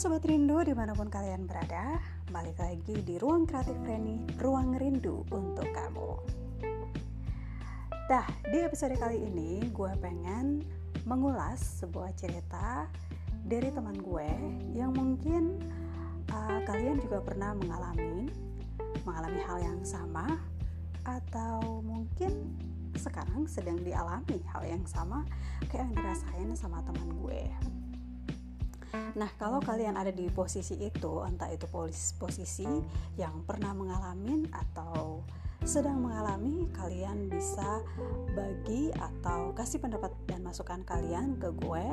Sobat Rindu di mana pun kalian berada Balik lagi di Ruang Kreatif Reni Ruang Rindu untuk kamu. Dah, di episode kali ini gue pengen mengulas sebuah cerita dari teman gue Yang mungkin uh, kalian juga pernah mengalami Mengalami hal yang sama Atau mungkin sekarang sedang dialami hal yang sama Kayak yang dirasain sama teman gue Nah, kalau kalian ada di posisi itu, entah itu posisi yang pernah mengalami atau sedang mengalami, kalian bisa bagi atau kasih pendapat dan masukan kalian ke gue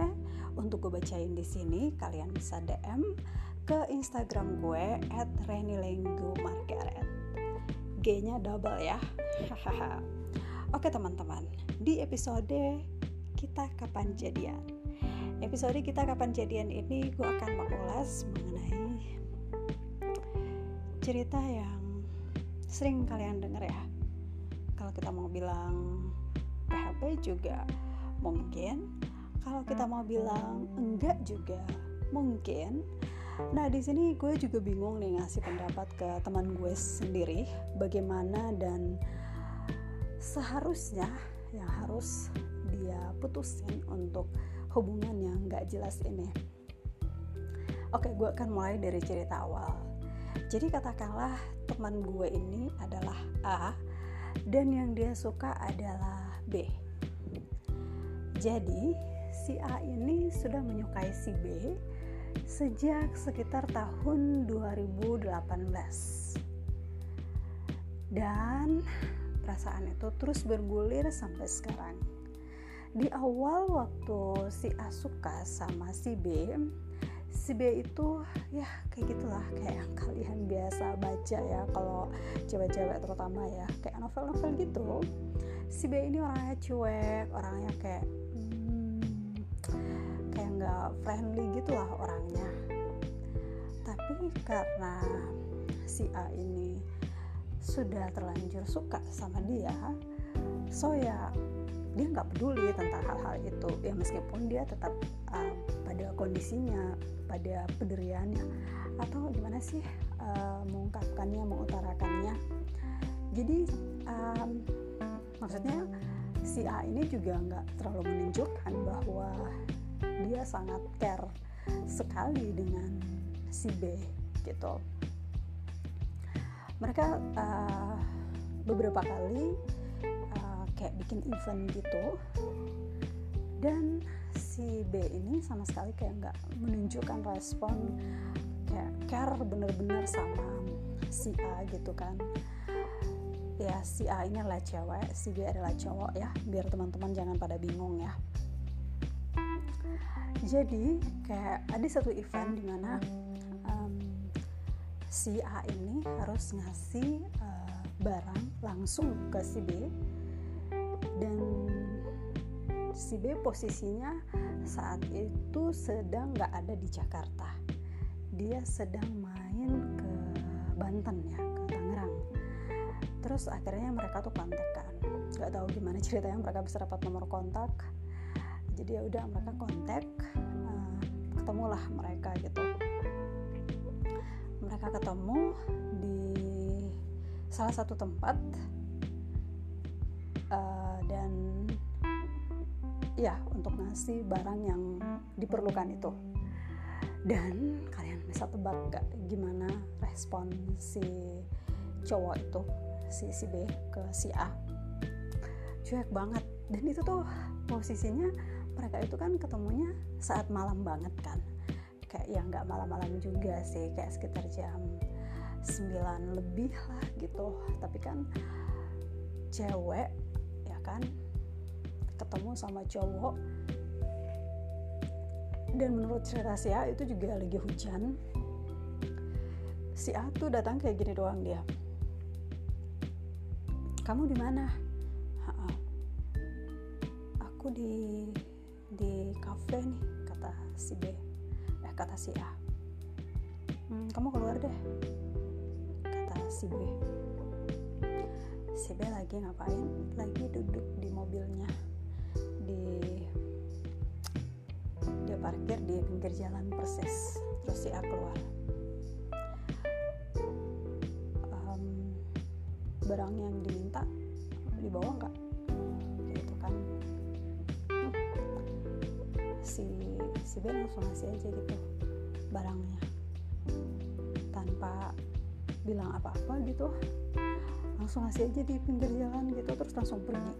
untuk gue bacain di sini. Kalian bisa DM ke Instagram gue @renilenggumargaret. G-nya double ya. Oke teman-teman, di episode kita kapan jadian? Episode kita kapan jadian ini gue akan mengulas mengenai cerita yang sering kalian dengar ya. Kalau kita mau bilang PHP juga mungkin kalau kita mau bilang enggak juga mungkin. Nah di sini gue juga bingung nih ngasih pendapat ke teman gue sendiri bagaimana dan seharusnya yang harus dia putusin untuk hubungan yang gak jelas ini. Oke gue akan mulai dari cerita awal. Jadi katakanlah teman gue ini adalah A dan yang dia suka adalah B. Jadi si A ini sudah menyukai si B sejak sekitar tahun 2018 dan perasaan itu terus bergulir sampai sekarang di awal waktu si A suka sama si B si B itu ya kayak gitulah kayak yang kalian biasa baca ya kalau cewek-cewek terutama ya kayak novel-novel gitu. Si B ini orangnya cuek orangnya kayak hmm, kayak nggak friendly gitulah orangnya. Tapi karena si A ini sudah terlanjur suka sama dia so ya dia nggak peduli tentang hal-hal itu. Ya meskipun dia tetap uh, pada kondisinya pada pendiriannya atau gimana sih uh, mengungkapkannya mengutarakannya. Jadi um, maksudnya si A ini juga nggak terlalu menunjukkan bahwa dia sangat care sekali dengan si B gitu. Mereka uh, beberapa kali kayak bikin event gitu. Dan si B ini sama sekali kayak nggak menunjukkan respon kayak care bener-bener sama si A gitu kan. Ya si A ini adalah cewek si B adalah cowok ya biar teman-teman jangan pada bingung ya. Jadi kayak ada satu event di mana um, si A ini harus ngasih uh, barang langsung ke si B dan si B posisinya saat itu sedang nggak ada di Jakarta. Dia sedang main ke Banten ya ke Tangerang. Terus akhirnya mereka tuh kontekan. Nggak tahu gimana ceritanya mereka bisa dapat nomor kontak. Jadi ya udah mereka kontak uh, ketemulah mereka gitu. Mereka ketemu di salah satu tempat uh, dan ya untuk ngasih barang yang diperlukan itu. Dan kalian bisa tebak gak gimana respon si cowok itu si si B ke si A? Cuek banget. Dan itu tuh posisinya mereka itu kan ketemunya saat malam banget kan. Kayak ya nggak malam-malam juga sih kayak sekitar jam 9 lebih lah gitu. Tapi kan cewek kan ketemu sama cowok. Dan menurut cerita si A itu juga lagi hujan. Si A tuh datang kayak gini doang dia. Kamu di mana? Aku di di kafe nih kata si B. Eh kata si A. Hmm, kamu keluar deh kata si B si B lagi ngapain? Lagi duduk di mobilnya. Di di apa parkir di pinggir jalan persis. Terus si A keluar. Um, barang yang diminta dibawa nggak? Gitu kan. Si si B langsung ngasih aja gitu barangnya. Tanpa bilang apa-apa gitu langsung ngasih aja di pinggir jalan gitu terus langsung pergi.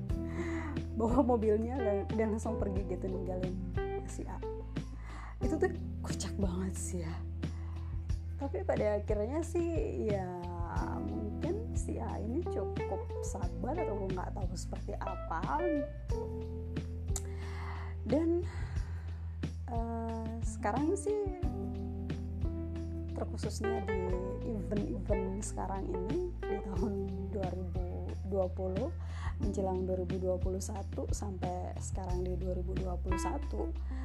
Bawa mobilnya dan langsung pergi gitu ninggalin si A. Itu tuh kocak banget sih ya. Tapi pada akhirnya sih ya mungkin si A ini cukup sabar atau nggak tahu seperti apa. Dan uh, sekarang sih terkhususnya di event-event sekarang ini di tahun 2020 menjelang 2021 sampai sekarang di 2021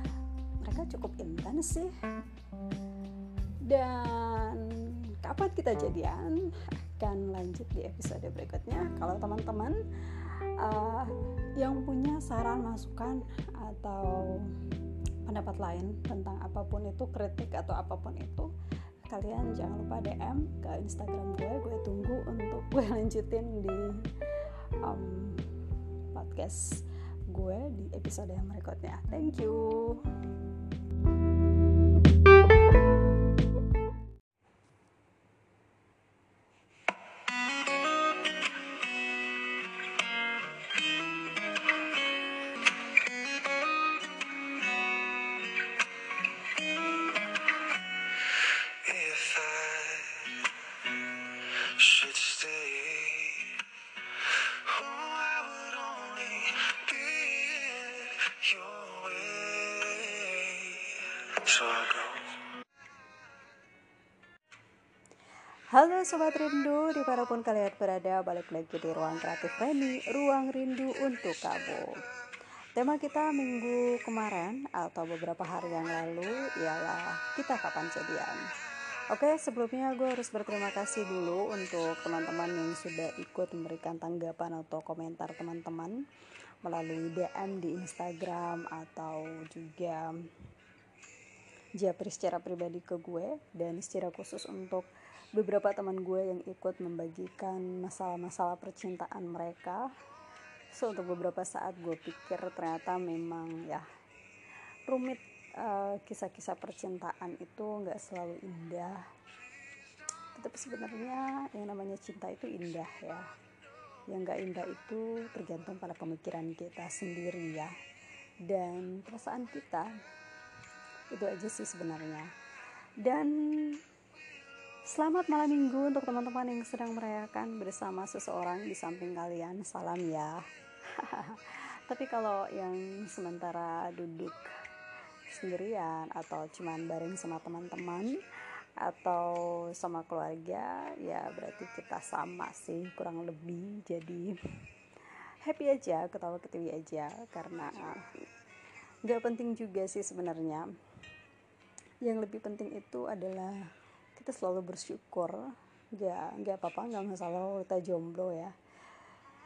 mereka cukup intens sih. Dan kapan kita jadian? Akan lanjut di episode berikutnya. Kalau teman-teman uh, yang punya saran masukan atau pendapat lain tentang apa pun itu kritik atau apa pun itu kalian jangan lupa DM ke Instagram gue gue tunggu untuk gue lanjutin di um, podcast gue di episode yang berikutnya. Thank you. Sobat Rindu, di mana pun kalian berada, balik lagi di Ruang Kreatif Reni, Ruang Rindu untuk Kamu. Tema kita minggu kemarin atau beberapa hari yang lalu ialah kita kapan jadian. Oke, sebelumnya gue harus berterima kasih dulu untuk teman-teman yang sudah ikut memberikan tanggapan atau komentar teman-teman melalui DM di Instagram atau juga japri secara pribadi ke gue dan secara khusus untuk beberapa teman gue yang ikut membagikan masalah-masalah percintaan mereka. So untuk beberapa saat gue pikir ternyata memang ya rumit eh, kisah-kisah percintaan itu nggak selalu indah. Tetapi sebenarnya yang namanya cinta itu indah ya. Yang nggak indah itu tergantung pada pemikiran kita sendiri ya. Dan perasaan kita. Itu aja sih sebenarnya. Dan Selamat malam minggu untuk teman-teman yang sedang merayakan bersama seseorang di samping kalian. Salam ya. Tapi kalau yang sementara duduk sendirian atau cuman bareng sama teman-teman atau sama keluarga, ya berarti kita sama sih kurang lebih. Jadi happy aja, ketawa ketiwi aja karena nggak penting juga sih sebenarnya. Yang lebih penting itu adalah kita selalu bersyukur. Ya nggak apa-apa nggak masalah kita jomblo ya.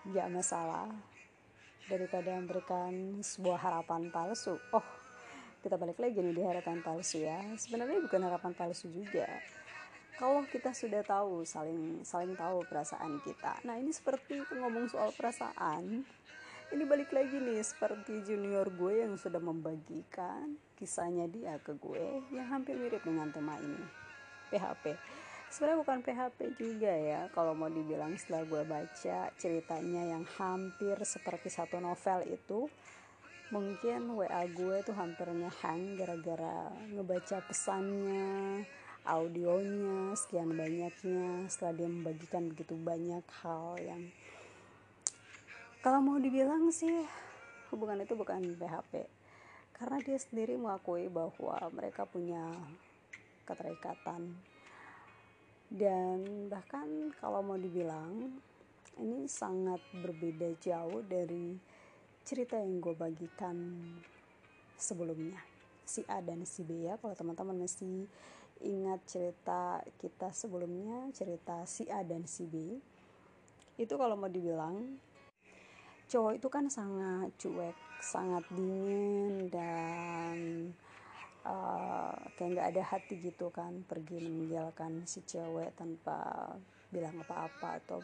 Nggak masalah. Daripada memberikan sebuah harapan palsu. Oh kita balik lagi nih di harapan palsu ya. Sebenarnya bukan harapan palsu juga. Kalau kita sudah tahu saling saling tahu perasaan kita. Nah ini seperti ngomong soal perasaan. Ini balik lagi nih seperti junior gue yang sudah membagikan kisahnya dia ke gue yang hampir mirip dengan tema ini PHP sebenarnya bukan PHP juga ya kalau mau dibilang setelah gue baca ceritanya yang hampir seperti satu novel itu mungkin WA gue tuh hampir hang gara-gara ngebaca pesannya audionya sekian banyaknya setelah dia membagikan begitu banyak hal yang kalau mau dibilang sih hubungan itu bukan PHP karena dia sendiri mengakui bahwa mereka punya keterikatan. Dan bahkan kalau mau dibilang ini sangat berbeda jauh dari cerita yang gue bagikan sebelumnya. Si A dan si B ya kalau teman-teman masih ingat cerita kita sebelumnya cerita si A dan si B itu kalau mau dibilang cowok itu kan sangat cuek sangat dingin dan uh, kayak nggak ada hati gitu kan pergi meninggalkan si cewek tanpa bilang apa-apa atau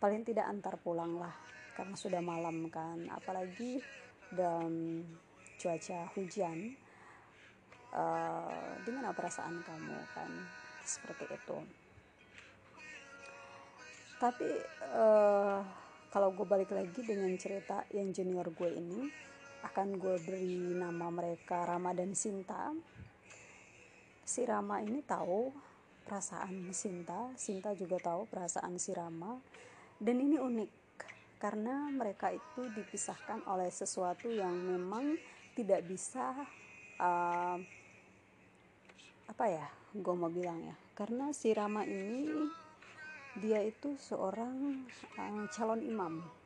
paling tidak antar pulang lah karena sudah malam kan. Apalagi dalam cuaca hujan uh, gimana perasaan kamu kan seperti itu. Tapi uh, kalau gue balik lagi dengan cerita yang junior gue ini akan gue beri nama mereka Rama dan Sinta. Si Rama ini tahu perasaan Sinta. Sinta juga tahu perasaan si Rama. Dan ini unik karena mereka itu dipisahkan oleh sesuatu yang memang tidak bisa uh, apa ya gue mau bilang ya. Karena si Rama ini dia itu seorang uh, calon imam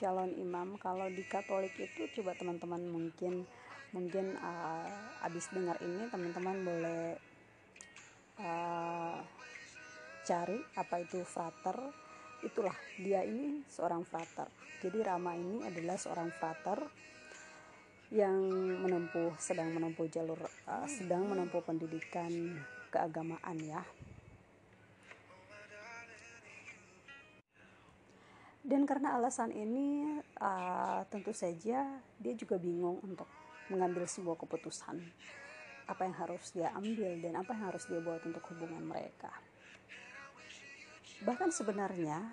calon imam. Kalau di Katolik itu coba teman-teman mungkin mungkin uh, abis dengar ini teman-teman boleh uh, cari apa itu frater. Itulah dia ini seorang frater. Jadi Rama ini adalah seorang frater yang menempuh sedang menempuh jalur uh, sedang menempuh pendidikan keagamaan ya dan karena alasan ini uh, tentu saja dia juga bingung untuk mengambil sebuah keputusan. Apa yang harus dia ambil dan apa yang harus dia buat untuk hubungan mereka. Bahkan sebenarnya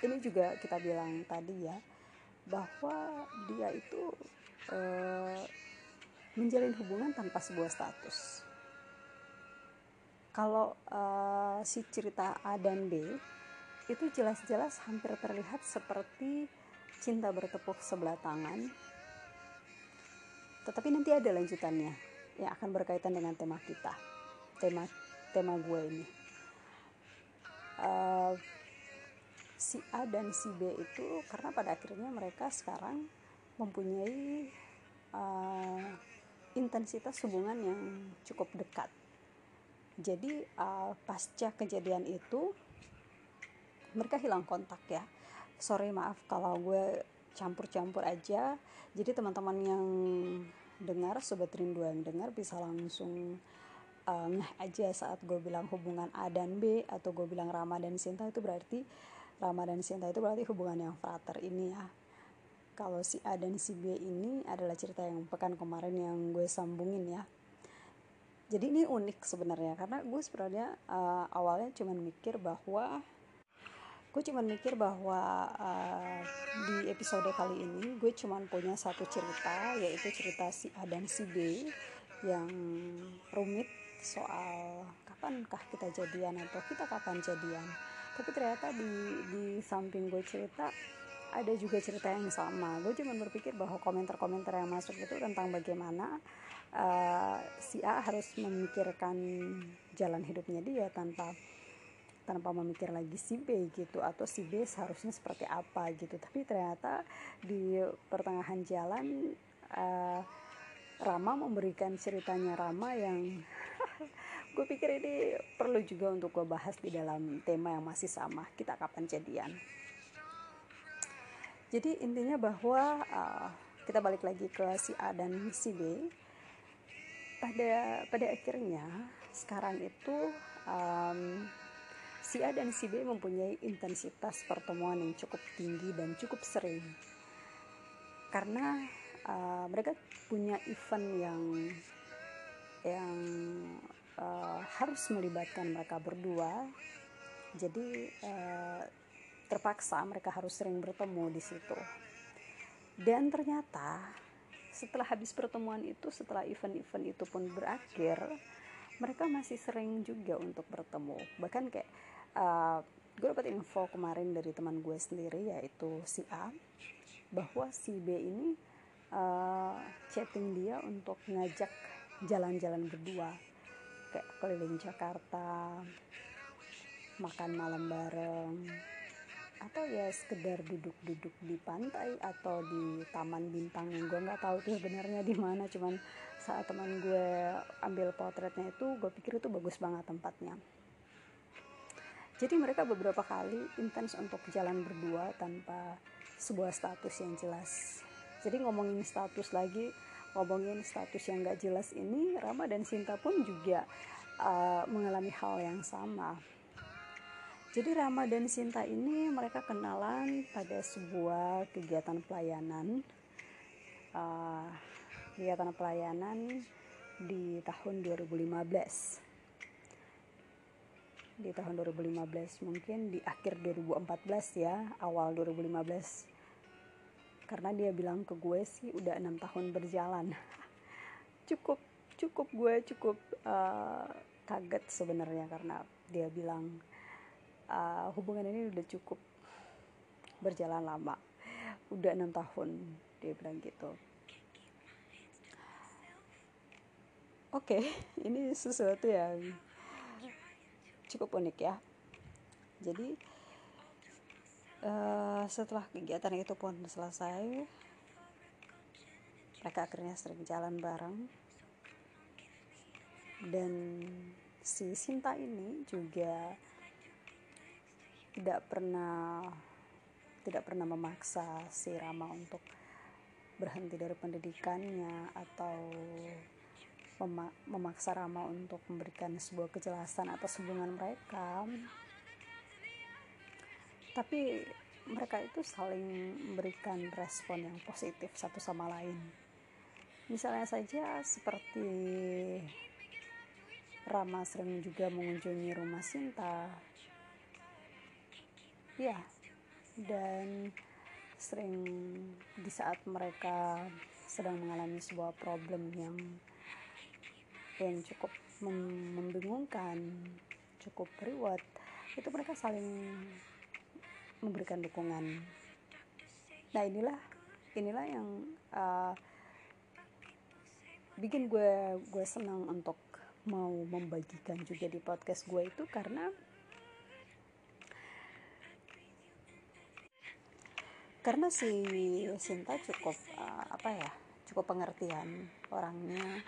ini juga kita bilang tadi ya bahwa dia itu uh, menjalin hubungan tanpa sebuah status. Kalau uh, si cerita A dan B itu jelas-jelas hampir terlihat seperti cinta bertepuk sebelah tangan. Tetapi nanti ada lanjutannya yang akan berkaitan dengan tema kita, tema tema gue ini. Uh, si A dan si B itu karena pada akhirnya mereka sekarang mempunyai uh, intensitas hubungan yang cukup dekat. Jadi uh, pasca kejadian itu mereka hilang kontak ya. Sorry maaf kalau gue campur-campur aja. Jadi teman-teman yang dengar sobat rindu yang dengar bisa langsung uh, aja saat gue bilang hubungan A dan B atau gue bilang Rama dan Sinta itu berarti Rama dan Sinta itu berarti hubungan yang frater ini ya. Kalau si A dan si B ini adalah cerita yang pekan kemarin yang gue sambungin ya. Jadi ini unik sebenarnya karena gue sebenarnya uh, awalnya cuma mikir bahwa gue cuman mikir bahwa uh, di episode kali ini gue cuman punya satu cerita yaitu cerita si A dan si B yang rumit soal kapankah kita jadian atau kita kapan jadian. Tapi ternyata di di samping gue cerita ada juga cerita yang sama. Gue cuma berpikir bahwa komentar-komentar yang masuk itu tentang bagaimana uh, si A harus memikirkan jalan hidupnya dia tanpa tanpa memikir lagi si B gitu atau si B seharusnya seperti apa gitu. Tapi ternyata di pertengahan jalan uh, Rama memberikan ceritanya Rama yang gue pikir ini perlu juga untuk gue bahas di dalam tema yang masih sama kita kapan jadian. Jadi intinya bahwa uh, kita balik lagi ke si A dan si B. Pada pada akhirnya sekarang itu um, si A dan si B mempunyai intensitas pertemuan yang cukup tinggi dan cukup sering. Karena uh, mereka punya event yang yang uh, harus melibatkan mereka berdua. Jadi uh, terpaksa mereka harus sering bertemu di situ. Dan ternyata setelah habis pertemuan itu setelah event-event itu pun berakhir mereka masih sering juga untuk bertemu. Bahkan kayak uh, gue dapat info kemarin dari teman gue sendiri yaitu si A bahwa si B ini uh, chatting dia untuk ngajak jalan-jalan berdua. Kayak keliling Jakarta makan malam bareng atau ya sekedar duduk-duduk di pantai atau di taman bintang yang gue nggak tahu tuh sebenarnya di mana. Cuman saat teman gue ambil potretnya itu gue pikir itu bagus banget tempatnya jadi mereka beberapa kali intens untuk jalan berdua tanpa sebuah status yang jelas. Jadi ngomongin status lagi ngomongin status yang gak jelas ini Rama dan Sinta pun juga uh, mengalami hal yang sama. Jadi Rama dan Sinta ini mereka kenalan pada sebuah kegiatan pelayanan uh, kegiatan pelayanan di tahun 2015 di tahun 2015 mungkin di akhir 2014 ya awal 2015 karena dia bilang ke gue sih udah enam tahun berjalan. Cukup cukup gue cukup uh, kaget sebenarnya karena dia bilang uh, hubungan ini udah cukup berjalan lama. Udah enam tahun dia bilang gitu. Oke okay, ini sesuatu yang cukup unik ya. Jadi uh, setelah kegiatan itu pun selesai mereka akhirnya sering jalan bareng. Dan si Sinta ini juga tidak pernah tidak pernah memaksa si Rama untuk berhenti dari pendidikannya atau memaksa Rama untuk memberikan sebuah kejelasan atas hubungan mereka. Tapi mereka itu saling memberikan respon yang positif satu sama lain. Misalnya saja seperti Rama sering juga mengunjungi rumah Sinta. Ya dan sering di saat mereka sedang mengalami sebuah problem yang yang cukup membingungkan cukup reward itu mereka saling memberikan dukungan. Nah inilah inilah yang uh, bikin gue gue senang untuk mau membagikan juga di podcast gue itu karena karena si Sinta cukup uh, apa ya cukup pengertian orangnya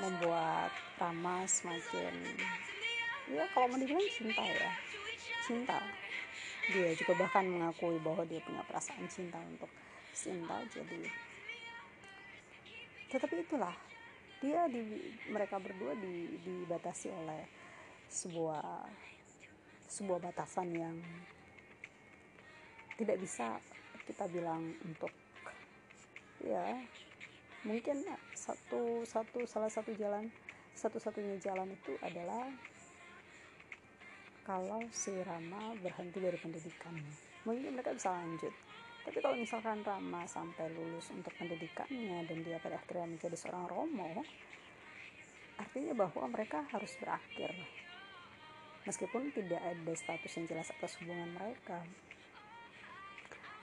membuat Rama semakin ya kalau mau dibilang cinta ya. Cinta. Dia juga bahkan mengakui bahwa dia punya perasaan cinta untuk Sinta jadi tetapi itulah dia di mereka berdua di, dibatasi oleh sebuah sebuah batasan yang tidak bisa kita bilang untuk ya mungkin satu satu salah satu jalan satu-satunya jalan itu adalah kalau si Rama berhenti dari pendidikan. Mungkin mereka bisa lanjut. Tapi kalau misalkan Rama sampai lulus untuk pendidikannya dan dia pada akhirnya menjadi seorang Romo artinya bahwa mereka harus berakhir. Meskipun tidak ada status yang jelas atas hubungan mereka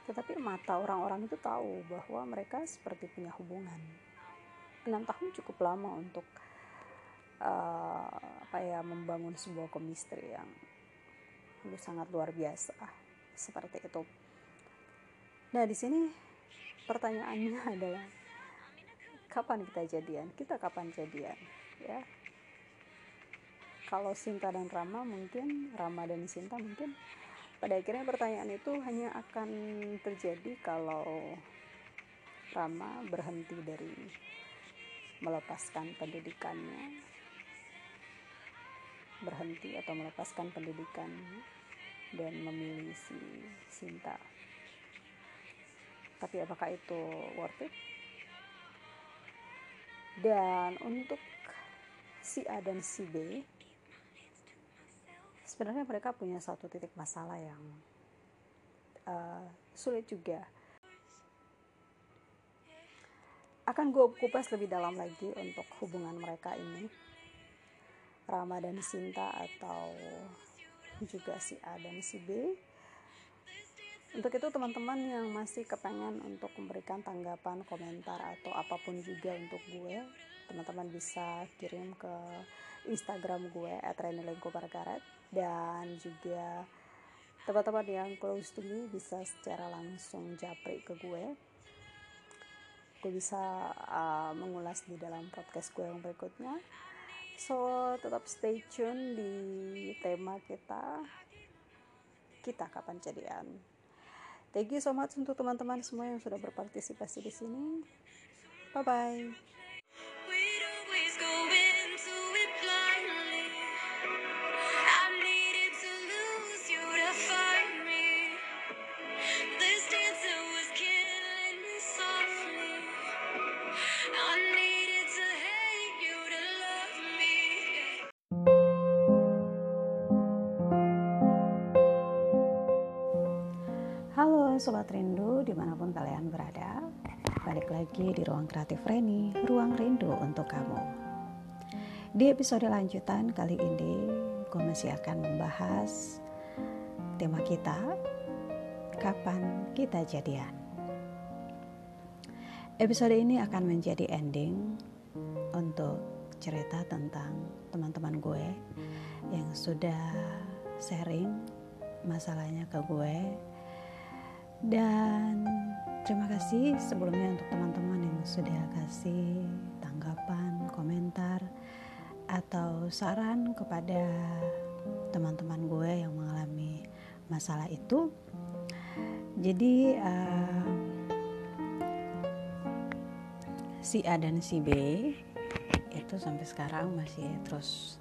tetapi mata orang-orang itu tahu bahwa mereka seperti punya hubungan. Enam tahun cukup lama untuk uh, apa ya membangun sebuah chemistry yang sangat luar biasa seperti itu. Nah di sini pertanyaannya adalah kapan kita jadian? Kita kapan jadian? Ya. Kalau Sinta dan Rama mungkin Rama dan Sinta mungkin pada akhirnya pertanyaan itu hanya akan terjadi kalau Rama berhenti dari melepaskan pendidikannya. Berhenti atau melepaskan pendidikan dan memilih si Sinta. Tapi apakah itu worth it? Dan untuk si A dan si B sebenarnya mereka punya satu titik masalah yang uh, sulit juga. Akan gue kupas lebih dalam lagi untuk hubungan mereka ini. Rama dan Sinta atau juga si A dan si B. Untuk itu teman-teman yang masih kepengen untuk memberikan tanggapan komentar atau apa pun juga untuk gue teman-teman bisa kirim ke Instagram gue at dan juga teman-teman yang close to me bisa secara langsung japri ke gue gue bisa uh, mengulas di dalam podcast gue yang berikutnya so tetap stay tune di tema kita kita kapan jadian. Thank you so much untuk teman-teman semua yang sudah berpartisipasi di sini. Bye bye. Sobat Rindu di mana pun kalian berada Balik lagi di Ruang Kreatif Reni Ruang Rindu untuk kamu. Di episode lanjutan kali ini Gue masih akan membahas Tema kita Kapan kita jadian. Episode ini akan menjadi ending Untuk cerita tentang teman-teman gue Yang sudah sharing masalahnya ke gue dan terima kasih sebelumnya untuk teman-teman yang sudah kasih tanggapan, komentar, atau saran kepada teman-teman gue yang mengalami masalah itu. Jadi uh, si A dan si B itu sampai sekarang masih terus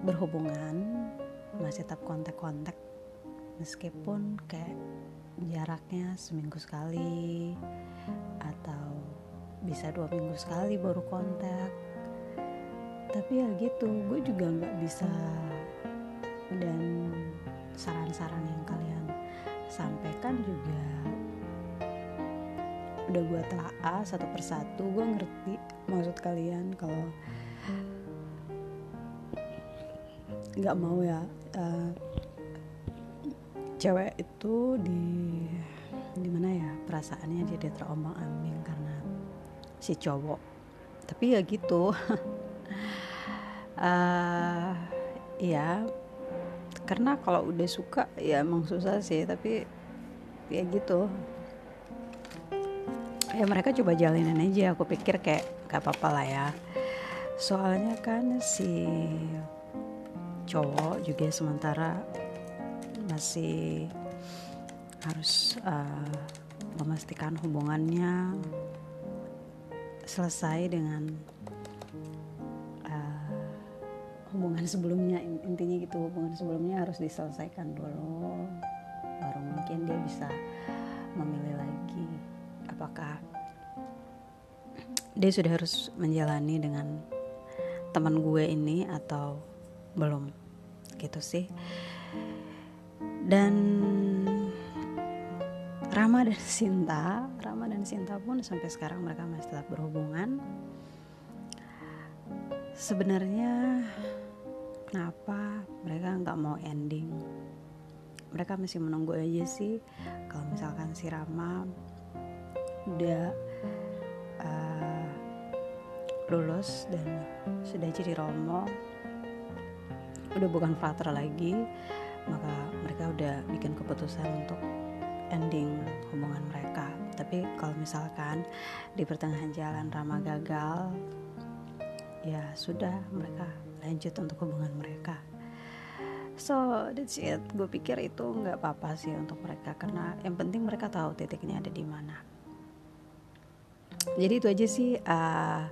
berhubungan, masih tetap kontak-kontak meskipun kayak jaraknya seminggu sekali atau bisa dua minggu sekali baru kontak. Tapi ya gitu gue juga nggak bisa dan saran-saran yang kalian sampaikan juga udah gue telah satu persatu. Gue ngerti maksud kalian kalau nggak mau ya uh, cewek itu di di mana ya perasaannya jadi terombang ambing karena si cowok. Tapi ya gitu. Uh, ya karena kalau udah suka ya emang susah sih tapi ya gitu. Ya mereka coba jalanin aja aku pikir kayak gak apa-apa lah ya. Soalnya kan si cowok juga sementara masih harus uh, memastikan hubungannya selesai dengan uh, hubungan sebelumnya. Intinya gitu hubungan sebelumnya harus diselesaikan dulu baru mungkin dia bisa memilih lagi apakah dia sudah harus menjalani dengan teman gue ini atau belum. Gitu sih dan Rama dan Sinta Rama dan Sinta pun sampai sekarang mereka masih tetap berhubungan. Sebenarnya kenapa mereka nggak mau ending? Mereka masih menunggu aja sih. Kalau misalkan si Rama udah uh, lulus dan sudah jadi romo udah bukan frater lagi maka mereka udah bikin keputusan untuk ending hubungan mereka. Tapi kalau misalkan di pertengahan jalan Rama gagal ya sudah mereka lanjut untuk hubungan mereka. So that's it. Gue pikir itu nggak apa-apa sih untuk mereka karena yang penting mereka tahu titiknya ada di mana. Jadi itu aja sih uh,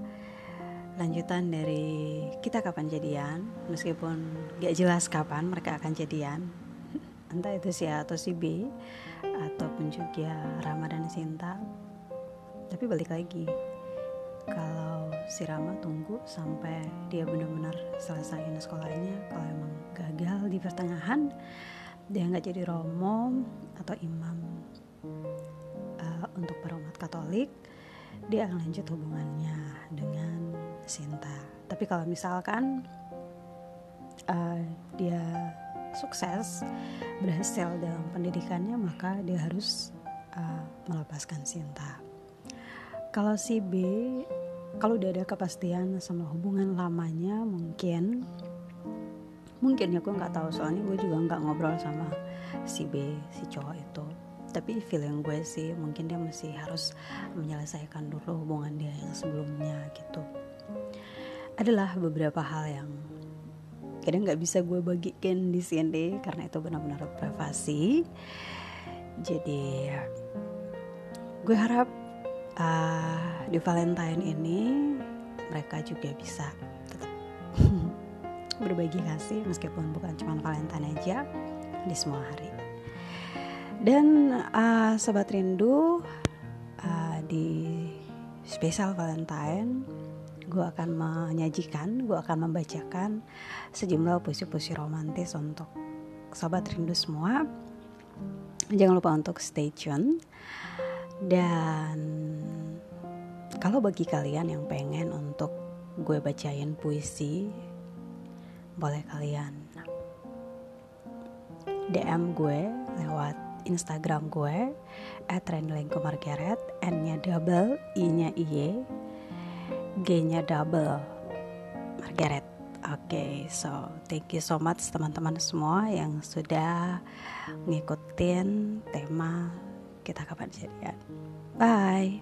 lanjutan dari kita kapan jadian meskipun gak jelas kapan mereka akan jadian. Entah itu si A atau si B ataupun juga Rama dan Sinta. Tapi balik lagi kalau si Rama tunggu sampai dia benar-benar selesaiin sekolahnya kalau emang gagal di pertengahan dia nggak jadi romo atau imam uh, untuk para umat Katolik dia akan lanjut hubungannya dengan Sinta. Tapi kalau misalkan uh, dia sukses berhasil dalam pendidikannya maka dia harus uh, melepaskan Sinta. Kalau si B kalau udah ada kepastian sama hubungan lamanya mungkin mungkin ya gue nggak tahu soalnya gue juga nggak ngobrol sama si B si cowok itu tapi feeling gue sih mungkin dia masih harus menyelesaikan dulu hubungan dia yang sebelumnya gitu. Adalah beberapa hal yang kadang nggak bisa gue bagikan di sini karena itu benar-benar privasi. Jadi gue harap uh, di Valentine ini mereka juga bisa tetap berbagi kasih meskipun bukan cuma Valentine aja di semua hari dan uh, sobat rindu uh, di spesial Valentine gue akan menyajikan, gue akan membacakan sejumlah puisi-puisi romantis untuk sobat rindu semua. Jangan lupa untuk stay tune. Dan kalau bagi kalian yang pengen untuk gue bacain puisi, boleh kalian DM gue lewat Instagram gue at Margaret N-nya double, I-nya iye G-nya double Margaret Oke, okay, so thank you so much teman-teman semua yang sudah ngikutin tema kita kapan jadian. Bye.